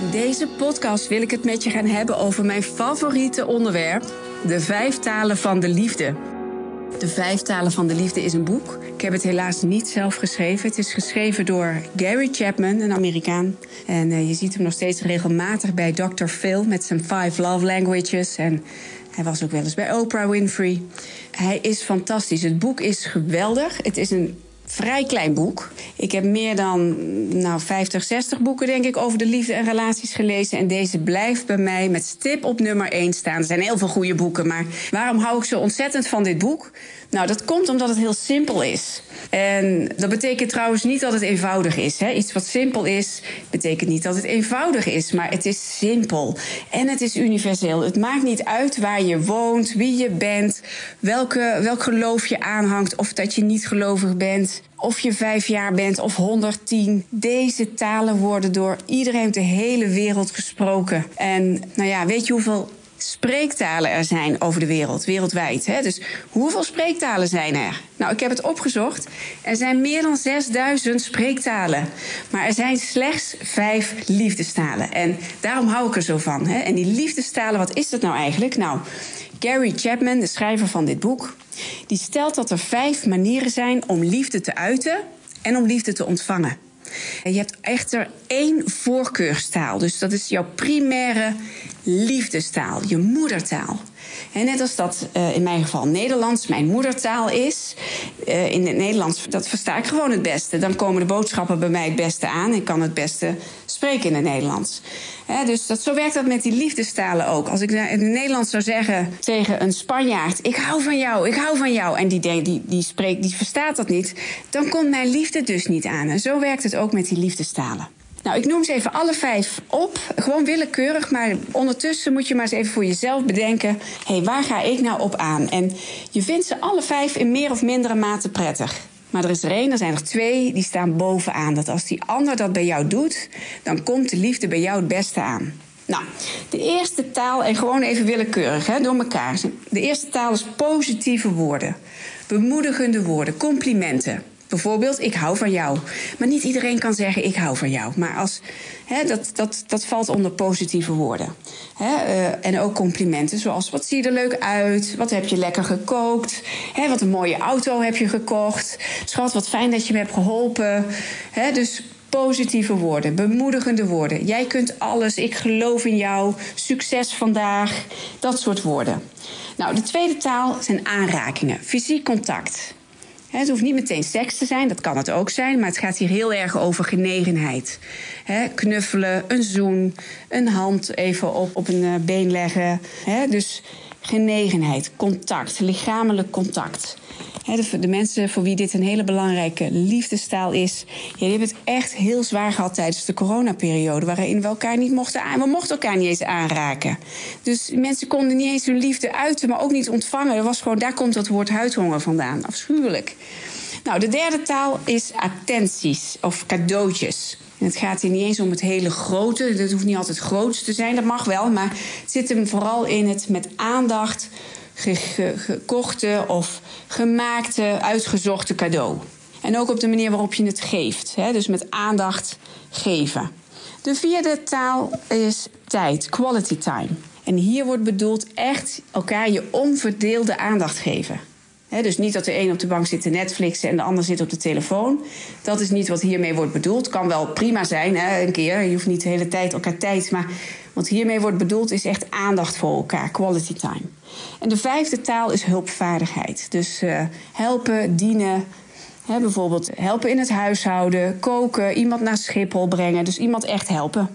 In deze podcast wil ik het met je gaan hebben over mijn favoriete onderwerp: de vijf talen van de liefde. De Vijf Talen van de Liefde is een boek. Ik heb het helaas niet zelf geschreven. Het is geschreven door Gary Chapman, een Amerikaan. En uh, je ziet hem nog steeds regelmatig bij Dr. Phil met zijn Five Love Languages. En hij was ook wel eens bij Oprah Winfrey. Hij is fantastisch. Het boek is geweldig. Het is een vrij klein boek. Ik heb meer dan nou, 50, 60 boeken, denk ik, over de liefde en relaties gelezen. En deze blijft bij mij met stip op nummer 1 staan. Er zijn heel veel goede boeken, maar waarom hou ik zo ontzettend van dit boek? Nou, dat komt omdat het heel simpel is. En dat betekent trouwens niet dat het eenvoudig is. Hè? Iets wat simpel is, betekent niet dat het eenvoudig is. Maar het is simpel. En het is universeel. Het maakt niet uit waar je woont, wie je bent, welke, welk geloof je aanhangt, of dat je niet gelovig bent. Of je vijf jaar bent of 110. Deze talen worden door iedereen op de hele wereld gesproken. En nou ja, weet je hoeveel spreektalen er zijn over de wereld, wereldwijd. Hè? Dus hoeveel spreektalen zijn er? Nou, ik heb het opgezocht. Er zijn meer dan 6000 spreektalen. Maar er zijn slechts vijf liefdestalen. En daarom hou ik er zo van. Hè? En die liefdestalen, wat is dat nou eigenlijk? Nou, Gary Chapman, de schrijver van dit boek, die stelt dat er vijf manieren zijn om liefde te uiten en om liefde te ontvangen. Je hebt echter één voorkeurstaal. Dus dat is jouw primaire liefdestaal, je moedertaal. En net als dat uh, in mijn geval Nederlands mijn moedertaal is. Uh, in het Nederlands, dat versta ik gewoon het beste. Dan komen de boodschappen bij mij het beste aan. Ik kan het beste spreken in het Nederlands. dus dat, zo werkt dat met die liefdestalen ook. Als ik in het Nederlands zou zeggen tegen een Spanjaard... ik hou van jou, ik hou van jou... en die, die, die, spreekt, die verstaat dat niet... dan komt mijn liefde dus niet aan. En zo werkt het ook met die liefdestalen. Nou, ik noem ze even alle vijf op. Gewoon willekeurig, maar ondertussen moet je maar eens even voor jezelf bedenken: hé, hey, waar ga ik nou op aan? En je vindt ze alle vijf in meer of mindere mate prettig. Maar er is er één, er zijn er twee, die staan bovenaan. Dat als die ander dat bij jou doet, dan komt de liefde bij jou het beste aan. Nou, de eerste taal, en gewoon even willekeurig, hè, door elkaar. De eerste taal is positieve woorden. Bemoedigende woorden, complimenten. Bijvoorbeeld, ik hou van jou. Maar niet iedereen kan zeggen, ik hou van jou. Maar als, hè, dat, dat, dat valt onder positieve woorden. Hè, uh, en ook complimenten, zoals wat zie je er leuk uit? Wat heb je lekker gekookt? Hè, wat een mooie auto heb je gekocht? Schat, wat fijn dat je me hebt geholpen. Hè, dus positieve woorden, bemoedigende woorden. Jij kunt alles, ik geloof in jou, succes vandaag. Dat soort woorden. Nou, de tweede taal zijn aanrakingen, fysiek contact. Het hoeft niet meteen seks te zijn, dat kan het ook zijn, maar het gaat hier heel erg over genegenheid. knuffelen, een zoen, een hand even op, op een eh, been leggen. dus genegenheid, contact, lichamelijk contact. De, mensen voor wie dit een hele belangrijke liefdestaal is, ja, die hebben het echt heel zwaar gehad tijdens de coronaperiode, waarin we elkaar niet mochten aan, we mochten elkaar niet eens aanraken. Dus mensen konden niet eens hun liefde uiten, maar ook niet ontvangen. Er was gewoon, daar komt dat woord huidhonger vandaan. Afschuwelijk. Nou, de derde taal is attenties of cadeautjes. En het gaat hier niet eens om het hele grote. Het hoeft niet altijd groot te zijn, dat mag wel. Maar het zit hem vooral in het met aandacht gekochte of gemaakte, uitgezochte cadeau. En ook op de manier waarop je het geeft. Hè? Dus met aandacht geven. De vierde taal is tijd, quality time. En hier wordt bedoeld echt elkaar je onverdeelde aandacht geven dus niet dat de een op de bank zit te Netflixen en de ander zit op de telefoon. Dat is niet wat hiermee wordt bedoeld. Kan wel prima zijn, een keer. Je hoeft niet de hele tijd elkaar tijd. Maar wat hiermee wordt bedoeld is echt aandacht voor elkaar, quality time. En de vijfde taal is hulpvaardigheid. Dus uh, helpen, dienen. bijvoorbeeld helpen in het huishouden, koken, iemand naar Schiphol brengen. Dus iemand echt helpen.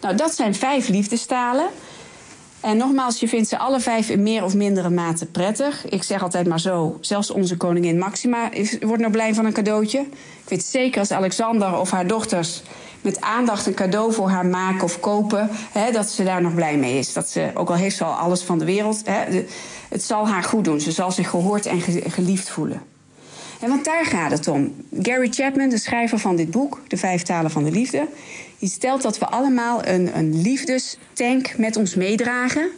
Nou, dat zijn vijf liefdestalen. En nogmaals, je vindt ze alle vijf in meer of mindere mate prettig. Ik zeg altijd maar zo, zelfs onze koningin Maxima is, wordt nou blij van een cadeautje. Ik weet zeker als Alexander of haar dochters met aandacht een cadeau voor haar maken of kopen, hè, dat ze daar nog blij mee is. Dat ze, ook al heeft ze al alles van de wereld, hè, het zal haar goed doen. Ze zal zich gehoord en geliefd voelen. En want daar gaat het om. Gary Chapman, de schrijver van dit boek, De Vijf Talen van de Liefde, die stelt dat we allemaal een, een liefdestank met ons meedragen.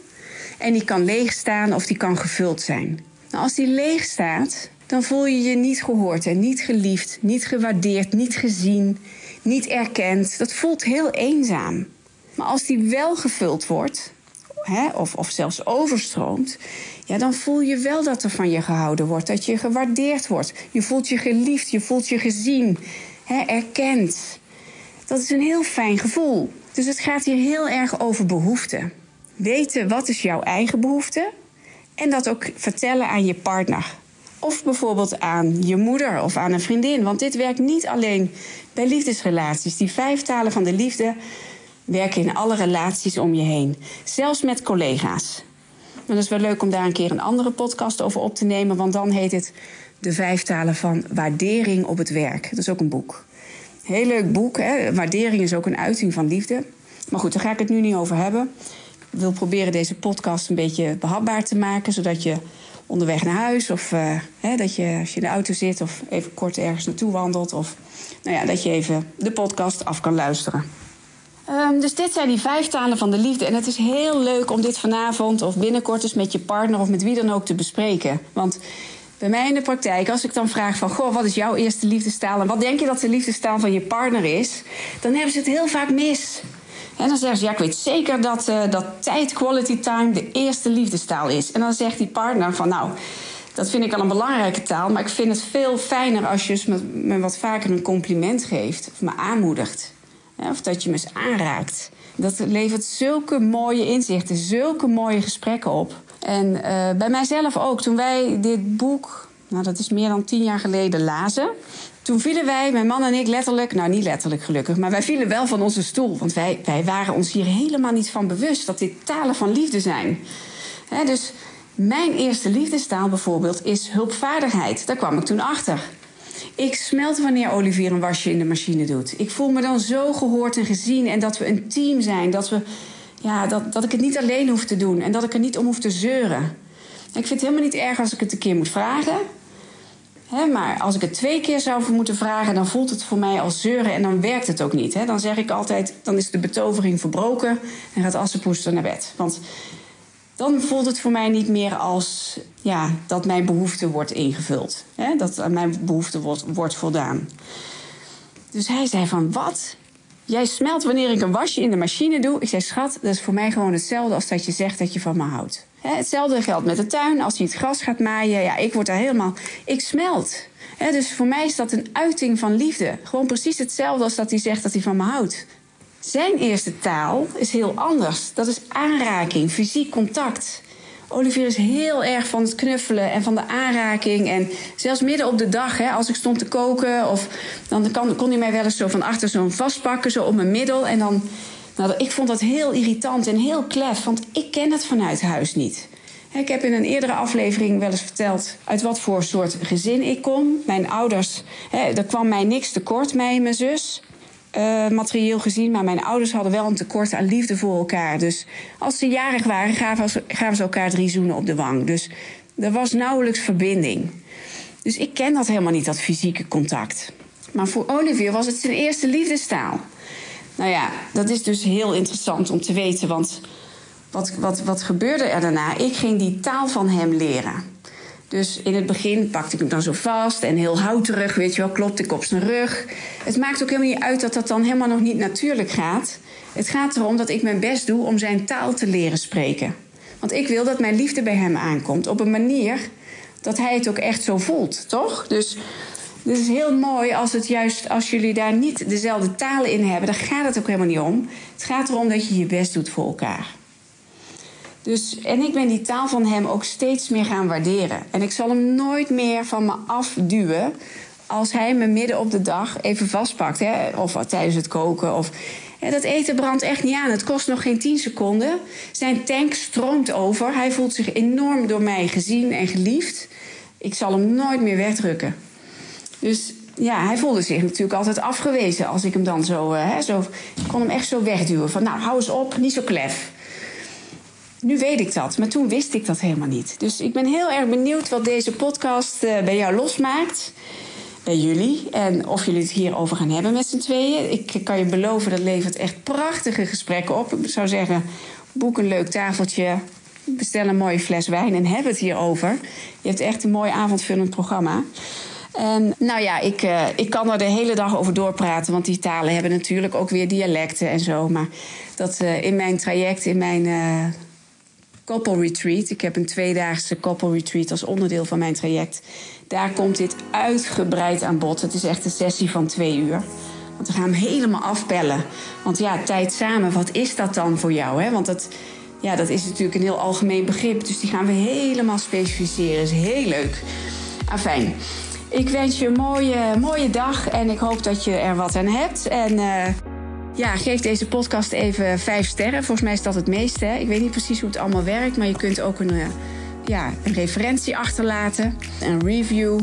En die kan leegstaan of die kan gevuld zijn. Nou, als die leeg staat, dan voel je je niet gehoord en niet geliefd, niet gewaardeerd, niet gezien, niet erkend. Dat voelt heel eenzaam. Maar als die wel gevuld wordt, hè, of, of zelfs overstroomt, ja, dan voel je wel dat er van je gehouden wordt, dat je gewaardeerd wordt. Je voelt je geliefd, je voelt je gezien, hè, erkend. Dat is een heel fijn gevoel. Dus het gaat hier heel erg over behoeften. Weten wat is jouw eigen behoefte en dat ook vertellen aan je partner. Of bijvoorbeeld aan je moeder of aan een vriendin. Want dit werkt niet alleen bij liefdesrelaties. Die vijf talen van de liefde werken in alle relaties om je heen. Zelfs met collega's. Maar dat is wel leuk om daar een keer een andere podcast over op te nemen. Want dan heet het De Vijf Talen van Waardering op het Werk. Dat is ook een boek. Heel leuk boek. Hè? Waardering is ook een uiting van liefde. Maar goed, daar ga ik het nu niet over hebben. Ik wil proberen deze podcast een beetje behapbaar te maken. Zodat je onderweg naar huis of uh, hè, dat je als je in de auto zit of even kort ergens naartoe wandelt. Of nou ja, dat je even de podcast af kan luisteren. Um, dus dit zijn die vijf talen van de liefde. En het is heel leuk om dit vanavond of binnenkort eens met je partner of met wie dan ook te bespreken. Want bij mij in de praktijk, als ik dan vraag van... Goh, wat is jouw eerste liefdestaal en wat denk je dat de liefdestaal van je partner is... dan hebben ze het heel vaak mis. En dan zeggen ze, ja, ik weet zeker dat, uh, dat tijd, quality time, de eerste liefdestaal is. En dan zegt die partner van, nou, dat vind ik al een belangrijke taal... maar ik vind het veel fijner als je me, me wat vaker een compliment geeft of me aanmoedigt of dat je me eens aanraakt. Dat levert zulke mooie inzichten, zulke mooie gesprekken op. En uh, bij mijzelf ook. Toen wij dit boek, nou dat is meer dan tien jaar geleden, lazen. Toen vielen wij, mijn man en ik, letterlijk, nou niet letterlijk gelukkig, maar wij vielen wel van onze stoel. Want wij, wij waren ons hier helemaal niet van bewust dat dit talen van liefde zijn. dus mijn eerste liefdestaal bijvoorbeeld is hulpvaardigheid. Daar kwam ik toen achter. Ik smelt wanneer Olivier een wasje in de machine doet. Ik voel me dan zo gehoord en gezien en dat we een team zijn. Dat, we, ja, dat, dat ik het niet alleen hoef te doen en dat ik er niet om hoef te zeuren. Ik vind het helemaal niet erg als ik het een keer moet vragen. Maar als ik het twee keer zou moeten vragen, dan voelt het voor mij als zeuren en dan werkt het ook niet. Dan zeg ik altijd, dan is de betovering verbroken en gaat Assepoester naar bed. Want dan voelt het voor mij niet meer als ja, dat mijn behoefte wordt ingevuld. Hè? Dat mijn behoefte wordt, wordt voldaan. Dus hij zei van, wat? Jij smelt wanneer ik een wasje in de machine doe? Ik zei, schat, dat is voor mij gewoon hetzelfde als dat je zegt dat je van me houdt. Hetzelfde geldt met de tuin. Als hij het gras gaat maaien, ja, ik word daar helemaal... Ik smelt. Dus voor mij is dat een uiting van liefde. Gewoon precies hetzelfde als dat hij zegt dat hij van me houdt. Zijn eerste taal is heel anders. Dat is aanraking, fysiek contact. Olivier is heel erg van het knuffelen en van de aanraking. En zelfs midden op de dag, hè, als ik stond te koken, of, dan kon hij mij wel eens zo van achter zo'n vastpakken, zo op mijn middel. En dan, nou, ik vond dat heel irritant en heel klef, want ik ken het vanuit huis niet. Ik heb in een eerdere aflevering wel eens verteld uit wat voor soort gezin ik kom. Mijn ouders, hè, er kwam mij niks tekort, en mijn zus. Uh, materieel gezien. Maar mijn ouders hadden wel een tekort aan liefde voor elkaar. Dus als ze jarig waren, gaven ze, gaven ze elkaar drie zoenen op de wang. Dus er was nauwelijks verbinding. Dus ik ken dat helemaal niet, dat fysieke contact. Maar voor Olivier was het zijn eerste liefdestaal. Nou ja, dat is dus heel interessant om te weten. Want wat, wat, wat gebeurde er daarna? Ik ging die taal van hem leren. Dus in het begin pakte ik hem dan zo vast en heel houterig, weet je wel, klopte ik op zijn rug. Het maakt ook helemaal niet uit dat dat dan helemaal nog niet natuurlijk gaat. Het gaat erom dat ik mijn best doe om zijn taal te leren spreken. Want ik wil dat mijn liefde bij hem aankomt op een manier dat hij het ook echt zo voelt, toch? Dus het is heel mooi als het juist als jullie daar niet dezelfde talen in hebben, daar gaat het ook helemaal niet om. Het gaat erom dat je je best doet voor elkaar. Dus, en ik ben die taal van hem ook steeds meer gaan waarderen. En ik zal hem nooit meer van me afduwen als hij me midden op de dag even vastpakt. Hè? Of tijdens het koken. Of, dat eten brandt echt niet aan. Het kost nog geen 10 seconden. Zijn tank stroomt over. Hij voelt zich enorm door mij gezien en geliefd. Ik zal hem nooit meer wegdrukken. Dus ja, hij voelde zich natuurlijk altijd afgewezen als ik hem dan zo, uh, hè, zo... Ik kon hem echt zo wegduwen. Van nou, hou eens op, niet zo klef. Nu weet ik dat, maar toen wist ik dat helemaal niet. Dus ik ben heel erg benieuwd wat deze podcast uh, bij jou losmaakt. Bij jullie. En of jullie het hierover gaan hebben met z'n tweeën. Ik kan je beloven, dat levert echt prachtige gesprekken op. Ik zou zeggen, boek een leuk tafeltje. Bestel een mooie fles wijn en heb het hierover. Je hebt echt een mooi avondvullend programma. En nou ja, ik, uh, ik kan er de hele dag over doorpraten, want die talen hebben natuurlijk ook weer dialecten en zo. Maar dat uh, in mijn traject, in mijn uh, couple retreat, ik heb een tweedaagse couple retreat als onderdeel van mijn traject, daar komt dit uitgebreid aan bod. Het is echt een sessie van twee uur. Want we gaan hem helemaal afpellen. Want ja, tijd samen, wat is dat dan voor jou? Hè? Want dat, ja, dat is natuurlijk een heel algemeen begrip. Dus die gaan we helemaal specificeren. is heel leuk. Afijn. Ik wens je een mooie, mooie dag en ik hoop dat je er wat aan hebt. En uh, ja, geef deze podcast even vijf sterren. Volgens mij is dat het meeste. Hè? Ik weet niet precies hoe het allemaal werkt, maar je kunt ook een, uh, ja, een referentie achterlaten, een review.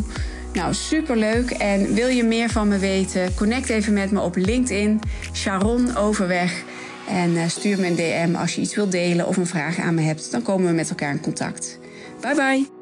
Nou, superleuk. En wil je meer van me weten? Connect even met me op LinkedIn, Sharon Overweg. En uh, stuur me een DM als je iets wilt delen of een vraag aan me hebt. Dan komen we met elkaar in contact. Bye bye.